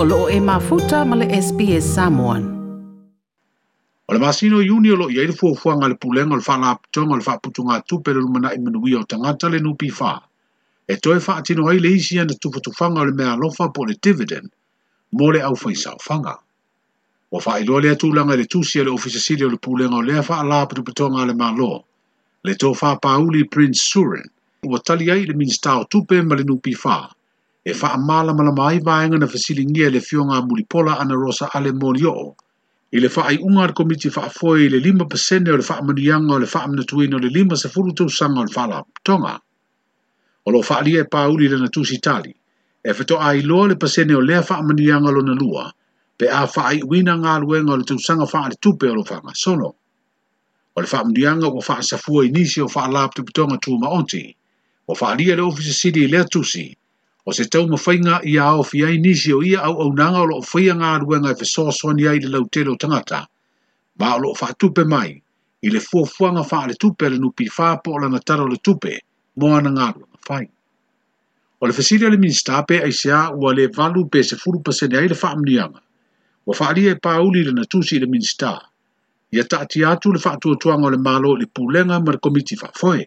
o loo e mafuta ma le SPS Samoan. O le masino iuni o loo iaile fuafua ngale pulenga o le whala apitonga o le whaputu ngā tupe le lumana i manuia o tangata le nupi wha. E toe wha atino hei le isi ana tufutufanga o le mea lofa po le dividend, mo le au fai sao whanga. O wha i loa lea tūlanga le tusi le ofisa siri o le pulenga o lea wha ala apitu pitonga le malo. Le tō wha pauli Prince Surin, ua tali ai le minstao tupe ma le nupi wha e fa amala mala mai vaenga na fasilingia le fionga mulipola ana rosa ale molio i le fa'ai uga a le komiti fa'afoe i le lima pasene o le fa'amaniaga o le fa'amanatuina o le lima sefulu tausaga o le fa'alaputoga o loo fa'aalia e pauli i lana tusitali e fetoailoa le pasene o lea fa'amaniaga lona lua pe a fa'aiʻuina galuega o le tausaga fa'aletupe o lo fa'agasolo o le fa'amaniaga ua fa'asafua i nisi o fa'alaputoputoga tumaoti ua fa'aalia i le ofisi sili i lea tusi o se tau mawhainga i a o fiai nisi o ia au au nanga o loo whaia ngā ruenga i fe soa soni ai le lautelo tangata, ma o loo whaatupe mai i le fuafuanga wha le tupe le nupi whaapo o lana taro le tupe mo ana ngā ruenga whai. O le fesilia le ministape ai se a ua le valu pe se furu pasene ai le whaamnianga, ua whaalia e pāuli le natusi le ministare, ia taati atu le whaatua tuanga o le malo le pūlenga mara komiti whaafoe. Ia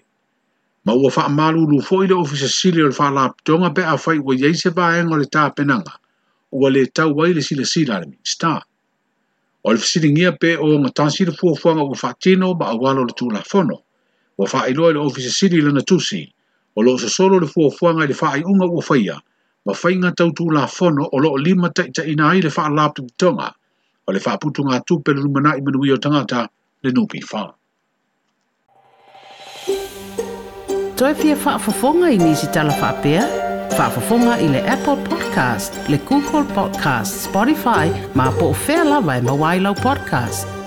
ma ua faamālūlū foʻi le ofisa sili o le faalapitoga pe a fai ua iai se vaega o le tapenaga ua lē tau ai le silasila a le minista o le fesiligia pe o gatasi le fuafuaga ua faatino ma aualo le tulafono ua faailoa i le ofisa sili lana tusi o loo sosolo le fuafuaga i le faaiʻuga ua faia ma faiga tau tulafono o loo lima taʻitaʻina ai le faalapitopitoga o le faaputugatupe le lumanaʻi manuia o tagata le nupifaa toe whaafafonga i nisi tala whapea. Whaafafonga i le Apple Podcast, le Google Podcast, Spotify, ma po o whea lawa e podcast.